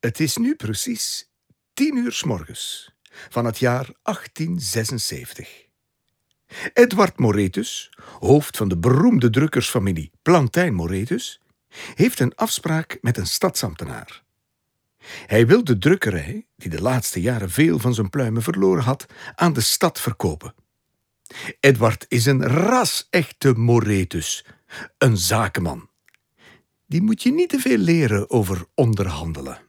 Het is nu precies tien uur s morgens van het jaar 1876. Edward Moretus, hoofd van de beroemde drukkersfamilie Plantijn Moretus, heeft een afspraak met een stadsambtenaar. Hij wil de drukkerij, die de laatste jaren veel van zijn pluimen verloren had, aan de stad verkopen. Edward is een ras-echte Moretus, een zakenman. Die moet je niet te veel leren over onderhandelen.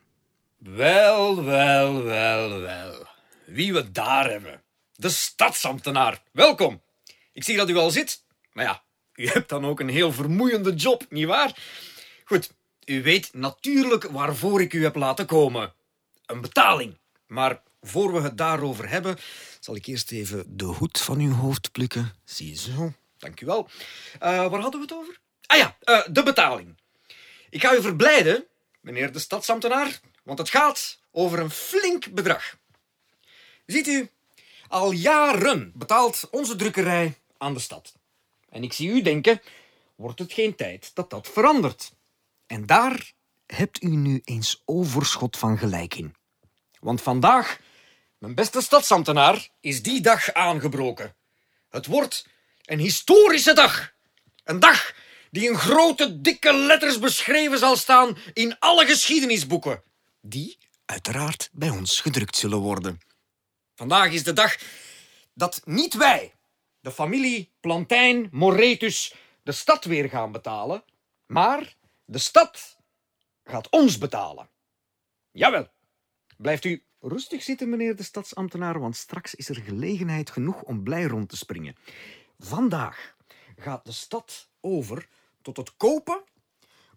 Wel, wel, wel, wel. Wie we daar hebben. De stadsambtenaar. Welkom. Ik zie dat u al zit. Maar ja, u hebt dan ook een heel vermoeiende job, nietwaar? Goed, u weet natuurlijk waarvoor ik u heb laten komen. Een betaling. Maar voor we het daarover hebben, zal ik eerst even de hoed van uw hoofd plukken. Ziezo, dank u wel. Eh, waar hadden we het over? Ah ja, eh, de betaling. Ik ga u verblijden, meneer de stadsambtenaar, want het gaat over een flink bedrag. Ziet u, al jaren betaalt onze drukkerij aan de stad. En ik zie u denken, wordt het geen tijd dat dat verandert? En daar hebt u nu eens overschot van gelijk in. Want vandaag, mijn beste stadsambtenaar, is die dag aangebroken. Het wordt een historische dag. Een dag die in grote, dikke letters beschreven zal staan in alle geschiedenisboeken. Die uiteraard bij ons gedrukt zullen worden. Vandaag is de dag dat niet wij, de familie Plantijn Moretus, de stad weer gaan betalen, maar de stad gaat ons betalen. Jawel. Blijft u rustig zitten, meneer de stadsambtenaar, want straks is er gelegenheid genoeg om blij rond te springen. Vandaag gaat de stad over tot het kopen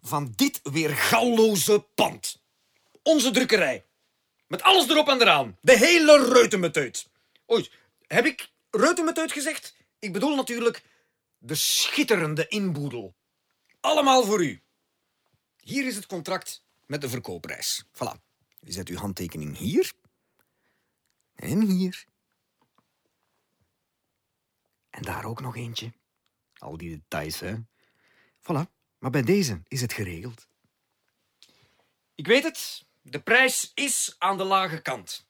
van dit weergalloze pand. Onze drukkerij. Met alles erop en eraan. De hele reutemeteut. Ooit, heb ik reutemeteut gezegd? Ik bedoel natuurlijk de schitterende inboedel. Allemaal voor u. Hier is het contract met de verkoopprijs. Voilà. U zet uw handtekening hier. En hier. En daar ook nog eentje. Al die details, hè. Voilà. Maar bij deze is het geregeld. Ik weet het. De prijs is aan de lage kant.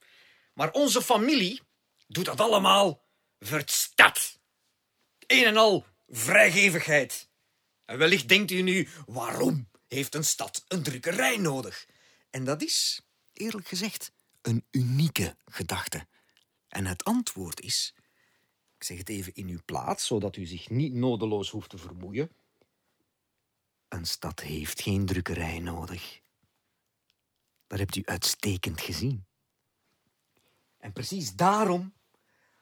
Maar onze familie doet dat allemaal voor stad. Een en al vrijgevigheid. En wellicht denkt u nu, waarom heeft een stad een drukkerij nodig? En dat is, eerlijk gezegd, een unieke gedachte. En het antwoord is, ik zeg het even in uw plaats, zodat u zich niet nodeloos hoeft te vermoeien. Een stad heeft geen drukkerij nodig. Dat hebt u uitstekend gezien. En precies daarom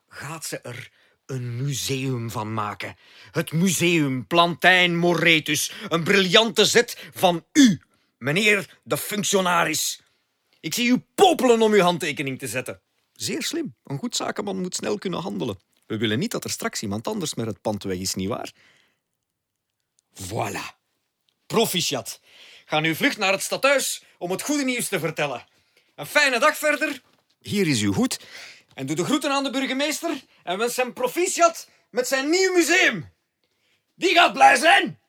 gaat ze er een museum van maken. Het museum Plantijn Moretus. Een briljante zet van u, meneer de functionaris. Ik zie u popelen om uw handtekening te zetten. Zeer slim. Een goed zakenman moet snel kunnen handelen. We willen niet dat er straks iemand anders met het pand weg is, nietwaar? Voilà. Proficiat. Ga nu vlug naar het stadhuis om het goede nieuws te vertellen. Een fijne dag verder. Hier is uw hoed. En doe de groeten aan de burgemeester en wens hem proficiat met zijn nieuw museum. Die gaat blij zijn.